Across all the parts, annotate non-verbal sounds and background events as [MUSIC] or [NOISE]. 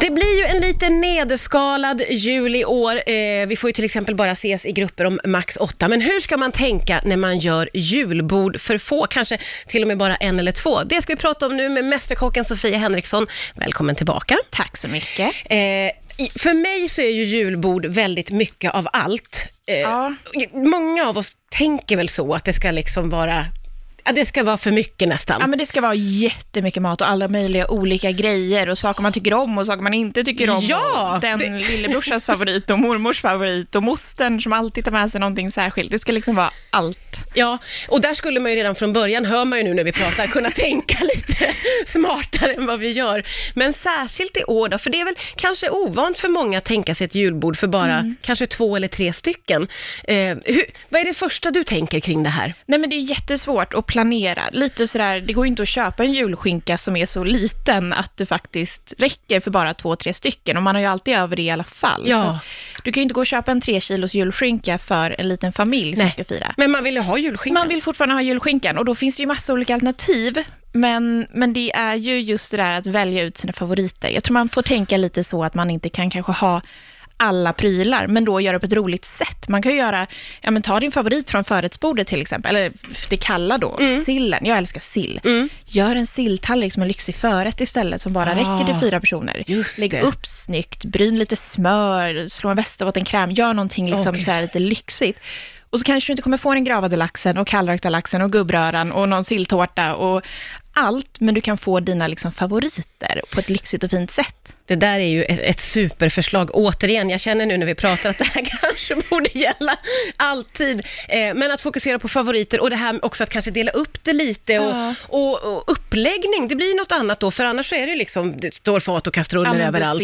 Det blir ju en lite nedskalad jul i år. Eh, vi får ju till exempel bara ses i grupper om max åtta. Men hur ska man tänka när man gör julbord för få? Kanske till och med bara en eller två. Det ska vi prata om nu med Mästerkocken Sofia Henriksson. Välkommen tillbaka. Tack så mycket. Eh, för mig så är ju julbord väldigt mycket av allt. Eh, Ja. Många av oss tänker väl så att det ska liksom vara, ja, det ska vara för mycket nästan. Ja, men det ska vara jättemycket mat och alla möjliga olika grejer och saker man tycker om och saker man inte tycker om. Ja, och den det- lillebrorsans favorit och mormors favorit och mostern som alltid tar med sig någonting särskilt. Det ska liksom vara allt. Ja, och där skulle man ju redan från början, hör man ju nu när vi pratar, kunna [LAUGHS] tänka lite smartare än vad vi gör. Men särskilt i år då, för det är väl kanske ovant för många att tänka sig ett julbord för bara Mm. kanske två eller tre stycken. Eh, hur, vad är det första du tänker kring det här? Nej men det är jättesvårt att planera. Lite sådär, det går ju inte att köpa en julskinka som är så liten att det faktiskt räcker för bara två, tre stycken. Och man har ju alltid över det i alla fall. Ja. Så du kan ju inte gå och köpa en tre kilos julskinka för en liten familj som Nej. ska fira. Men man vill ju ha julskinkan. Man vill fortfarande ha julskinkan och då finns det ju massa olika alternativ. Men, men det är ju just det där att välja ut sina favoriter. Jag tror man får tänka lite så att man inte kan kanske ha alla prylar, men då göra på ett roligt sätt. Man kan ju göra, ja men ta din favorit från förrättsbordet till exempel, eller det kalla då, sillen. Jag älskar sill. Gör en silltallrik som en lyxig förrätt istället, som bara Ah, räcker till fyra personer. Lägg det. upp snyggt, bryn lite smör, slå en västerbottenkräm, gör någonting liksom Åh, så här lite lyxigt. Och så kanske du inte kommer få den gravade laxen och kallrökta laxen och gubbröran och någon silltårta och allt, men du kan få dina liksom favoriter på ett lyxigt och fint sätt. Det där är ju ett, ett superförslag. Återigen, jag känner nu när vi pratar att det här [LAUGHS] kanske borde gälla alltid. Eh, men att fokusera på favoriter och det här också att kanske dela upp det lite och, Ja. och, och uppläggning, det blir något annat då, för annars så är det ju liksom, det står fat och kastruller men överallt.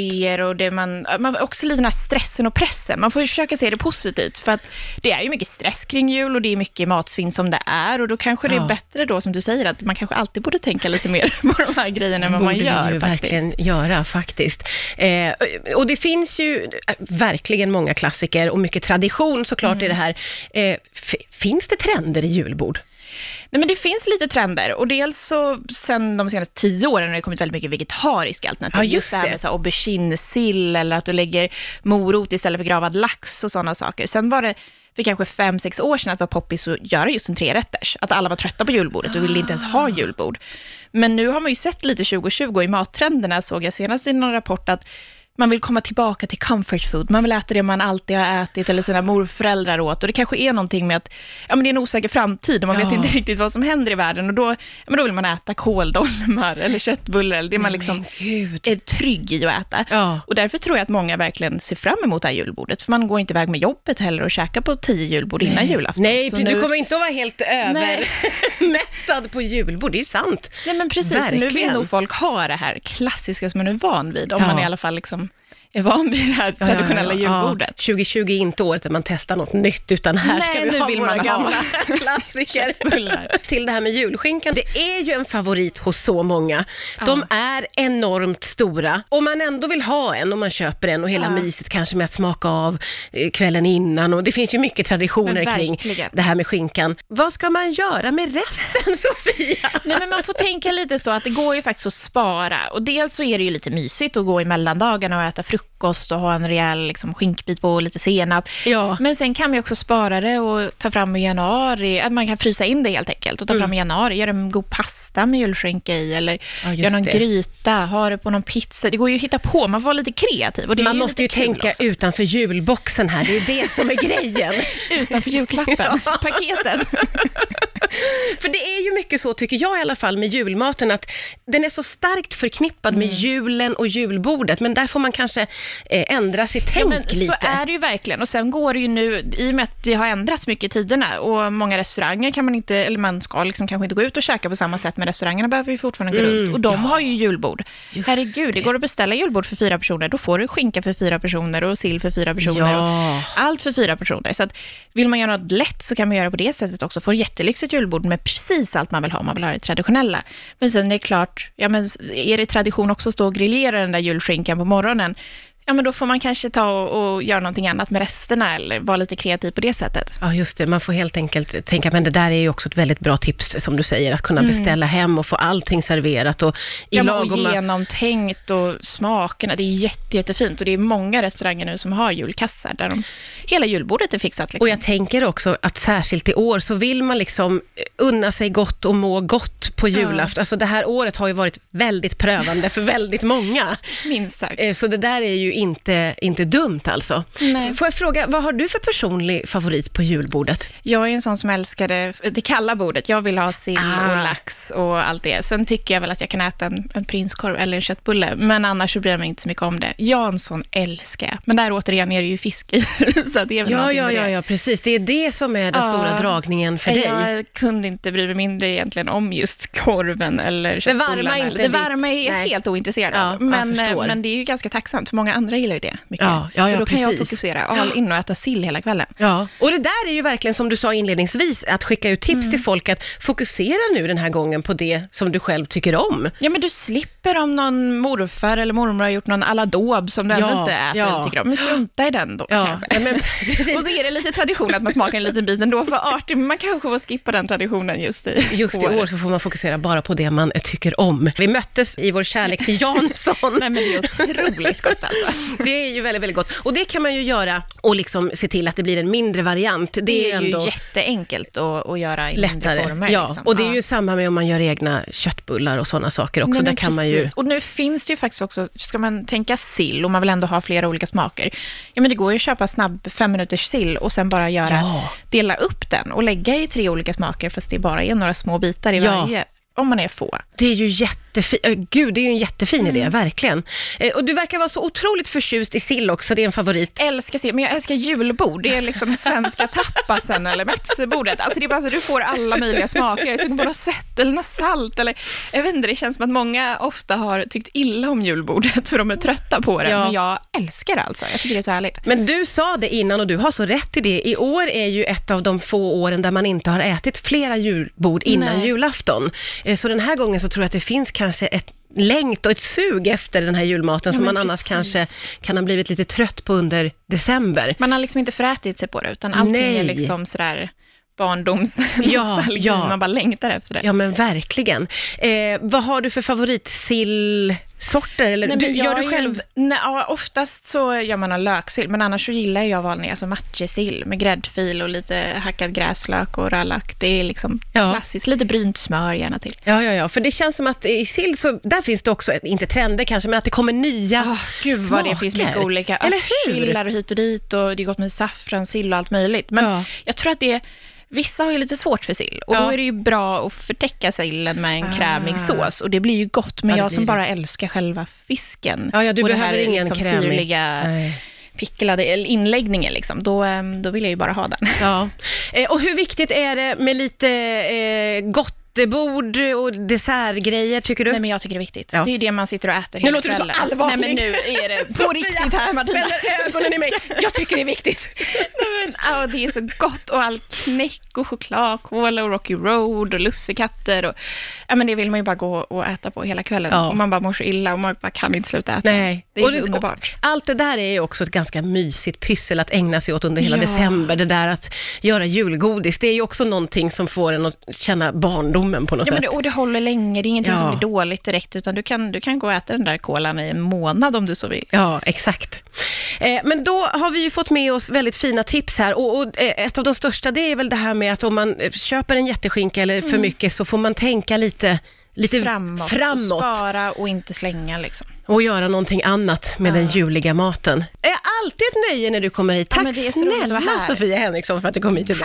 och det man, man, också lite den här stressen och pressen. Man får ju försöka se det positivt, för att det är ju mycket stress kring jul och det är mycket matsvinn som det är och då kanske det Ja. är bättre då, som du säger, att man kanske alltid borde tänka lite mer [LAUGHS] på de här grejerna än vad man borde gör vi ju faktiskt. verkligen göra faktiskt. Eh, och det finns ju eh, verkligen många klassiker och mycket tradition såklart Mm. i det här. Eh, finns det trender i julbord? Nej, men det finns lite trender och dels så sen de senaste tio åren har det kommit väldigt mycket vegetariska alternativ. Ja, just det här med så här auberginesill eller att du lägger morot istället för gravad lax och sådana saker. Sen var det för kanske fem, sex år sedan att det var poppis att göra just en trerätters. Att alla var trötta på julbordet och ville inte ens Ah. ha julbord. Men nu har man ju sett lite 2020 i mattrenderna, såg jag senast i någon rapport, att man vill komma tillbaka till comfort food. Man vill äta det man alltid har ätit eller sina morföräldrar åt. Och det kanske är någonting med att ja, men det är en osäker framtid och man Ja. vet inte riktigt vad som händer i världen. Och då, ja, men då vill man äta kåldolmar eller köttbullar, eller det man liksom är trygg i att äta. Ja. Och därför tror jag att många verkligen ser fram emot det här julbordet. För man går inte iväg med jobbet heller och käkar på tio julbord innan julafton. Nej, Så du nu- kommer inte att vara helt övermättad på julbord, det är ju sant. Nej men precis, så nu vill Verkligen. nog folk ha det här klassiska som man är van vid, om man i alla fall liksom är van vid det här Ja, ja, traditionella ja, ja. julbordet. 2020 är inte året där man testar något nytt, utan här Nej, ska vi nu ha vill våra man ha gamla [LAUGHS] [LAUGHS] klassiker. köttbullar. Till det här med julskinkan, det är ju en favorit hos så många. De är enormt stora och man ändå vill ha en och man köper en och hela Ja. myset kanske med att smaka av eh, kvällen innan och det finns ju mycket traditioner kring det här med skinkan. Vad ska man göra med resten, [LAUGHS] Sofia? Nej, men man får tänka lite så att det går ju faktiskt att spara. Och dels så är det ju lite mysigt att gå i mellandagarna och äta frukost och ha en rejäl liksom, skinkbit på och lite senap. Ja. Men sen kan man också spara det och ta fram i januari. Att man kan frysa in det helt enkelt och ta fram i januari. Göra en god pasta med julskinka i eller Mm. Ja, göra någon det. gryta, ha det på någon pizza. Det går ju att hitta på, man får vara lite kreativ. Man ju måste ju tänka också. utanför julboxen här, det är det som är grejen. [LAUGHS] utanför julklappen, [LAUGHS] Ja. paketet. [LAUGHS] För det är ju mycket så, tycker jag i alla fall, med julmaten, att den är så starkt förknippad med Mm. julen och julbordet, men där får man kanske eh, ändra sitt tänk Ja, lite. så är det ju verkligen. Och sen går det ju nu, i och med att det har ändrats mycket i tiderna och många restauranger kan man inte, eller man ska liksom kanske inte gå ut och käka på samma sätt, men restaurangerna behöver ju fortfarande gå runt. Och de har ju julbord. Mm, Just Herregud, det. går att beställa julbord för fyra personer, då får du skinka för fyra personer och sill för fyra personer. Ja. Och allt för fyra personer. Så att vill man göra något lätt så kan man göra på det sättet också. Få ett jättelyxigt julbord med precis allt man vill ha, man vill ha det traditionella. Men sen är det klart, ja men är det tradition också att stå och grillera den där julskinkan på morgonen, Ja, men då får man kanske ta och, och göra någonting annat med resterna eller vara lite kreativ på det sättet. Ja, just det. Man får helt enkelt tänka, men det där är ju också ett väldigt bra tips, som du säger, att kunna beställa hem och få allting serverat och i Ja, men och lagom... genomtänkt och smakerna. Det är jätte, jättefint och det är många restauranger nu som har julkassar där de, hela julbordet är fixat. Liksom. Och jag tänker också att särskilt i år så vill man liksom unna sig gott och må gott på julafton. Alltså det här året har ju varit väldigt prövande för väldigt många. [LAUGHS] Minst sagt. Eh, Så det där är ju inte, inte dumt alltså. Nej. Får jag fråga, vad har du för personlig favorit på julbordet? Jag är en sån som älskar det, det kalla bordet. Jag vill ha sill Ah. och lax och allt det. Sen tycker jag väl att jag kan äta en, en prinskorv eller en köttbulle, men annars så bryr jag mig inte så mycket om det. Jansson älskar jag, men där återigen är det ju fisk i, [LAUGHS] så det är väl Ja, ja, ja, det. ja, precis. Det är det som är den Ja. stora dragningen för dig. Jag kunde inte bry mig mindre egentligen om just korven eller köttbullarna. varma inte Det varma är jag helt ointresserad Ja, av. jag Men, eh, men det är ju ganska tacksamt, för många andra gillar ju det mycket. Ja, ja, ja, och då kan jag precis. fokusera all in och äta sill hela kvällen. Ja, och det där är ju verkligen som du sa inledningsvis, att skicka ut tips Mm. till folk att fokusera nu den här gången på det som du själv tycker om. Ja, men du slipper om någon morfar eller mormor har gjort någon aladåb som du Ja, ändå inte äter ja. eller tycker om. Men strunta i den då Ja, kanske. men [LAUGHS] precis. Och så är det lite tradition att man smakar en liten bit ändå för artig, men man kanske får skippa den traditionen just i Just i år så får man fokusera bara på det man tycker om. Vi möttes i vår kärlek till [LAUGHS] Jansson. Nej, men det är otroligt gott alltså. [LAUGHS] Det är ju väldigt, väldigt gott. Och det kan man ju göra och liksom se till att det blir en mindre variant. Det, Det är ändå ju jätteenkelt att, att göra i mindre lättare. former. ja, liksom. och det är ju samma med om man gör egna köttbullar och sådana saker också. Nej, Där kan man ju... Och nu finns det ju faktiskt också, ska man tänka sill och man vill ändå ha flera olika smaker, ja men det går ju att köpa snabb fem minuters sill och sen bara göra, Ja. dela upp den och lägga i tre olika smaker, fast det bara är några små bitar i Ja. varje, om man är få. Det är ju jättefint. Gud, det är ju en jättefin Mm. idé, verkligen. Eh, och du verkar vara så otroligt förtjust i sill också, det är en favorit. Älskar sill, men jag älskar julbord. Det är liksom svenska [LAUGHS] tapasen eller metzebordet. Alltså det är bara så du får alla möjliga smaker. Jag är sugen på något sött eller något salt eller, jag vet inte, det känns som att många ofta har tyckt illa om julbordet för de är trötta på det. Ja. Men jag älskar det alltså. Jag tycker det är så härligt. Men du sa det innan och du har så rätt i det. I år är ju ett av de få åren där man inte har ätit flera julbord innan Nej. julafton. Eh, Så den här gången så tror jag att det finns kanske ett längt och ett sug efter den här julmaten Ja, som man annars precis. kanske kan ha blivit lite trött på under december. Man har liksom inte förätit sig på det, utan allting Nej. är liksom sådär barndomsnostalgi. ja. [LAUGHS] Man bara längtar efter det. Ja men verkligen. Eh, vad har du för favoritsillsorter? Eller Nej, du, gör du är själv? ju- Nej, ja, oftast så gör man en löksill, men annars så gillar jag vanliga, alltså matjessill med gräddfil och lite hackad gräslök och rödlök. Det är liksom Ja. klassiskt. Lite brynt smör gärna till. Ja, ja, ja, för det känns som att i sill så, där finns det också, inte trender kanske, men att det kommer nya Oh, gud vad det finns mycket smaker. olika örtsillar och hit och dit och det är gott med saffran, sill och allt möjligt. Men Ja. jag tror att det Vissa har ju lite svårt för sill och Ja. då är det ju bra att förtäcka sillen med en Ah. krämig sås och det blir ju gott. Men Ja, jag som det. bara älskar själva fisken Ja, ja, du och behöver det här ingen liksom krämig. syrliga Nej. picklade inläggningen, liksom, då, ehm, då vill jag ju bara ha den. Ja. Eh, och hur viktigt är det med lite eh, gottebord och dessertgrejer, tycker du? Nej, men jag tycker det är viktigt. Ja. Det är det man sitter och äter Nu hela låter du så kvällen. allvarlig. Nej, men nu är det på [LAUGHS] riktigt här, Martina. ögonen i mig. Jag tycker det är viktigt. [LAUGHS] Men, ja, det är så gott och all knäck och chokladkola och Rocky Road och lussekatter. Och, ja, men det vill man ju bara gå och äta på hela kvällen. Ja. Och man bara mår så illa och man bara kan inte sluta äta. Nej. Det är Och underbart. Allt det där är ju också ett ganska mysigt pyssel att ägna sig åt under hela Ja. december. Det där att göra julgodis, det är ju också någonting som får en att känna barndomen på något Ja, men sätt. det, och det håller länge, det är ingenting Ja. som blir dåligt direkt, utan du kan, du kan gå och äta den där kolan i en månad om du så vill. Ja, exakt. Eh, men då har vi ju fått med oss väldigt fina tips här och, och eh, ett av de största det är väl det här med att om man eh, köper en jätteskinka eller för mycket så får man tänka lite, lite Framåt, framåt och spara och inte slänga liksom. och göra någonting annat med den juliga maten. Det är alltid ett nöje när du kommer hit. Ja, Tack men det är så roligt att snälla. Sofia Henriksson för att du kom hit idag.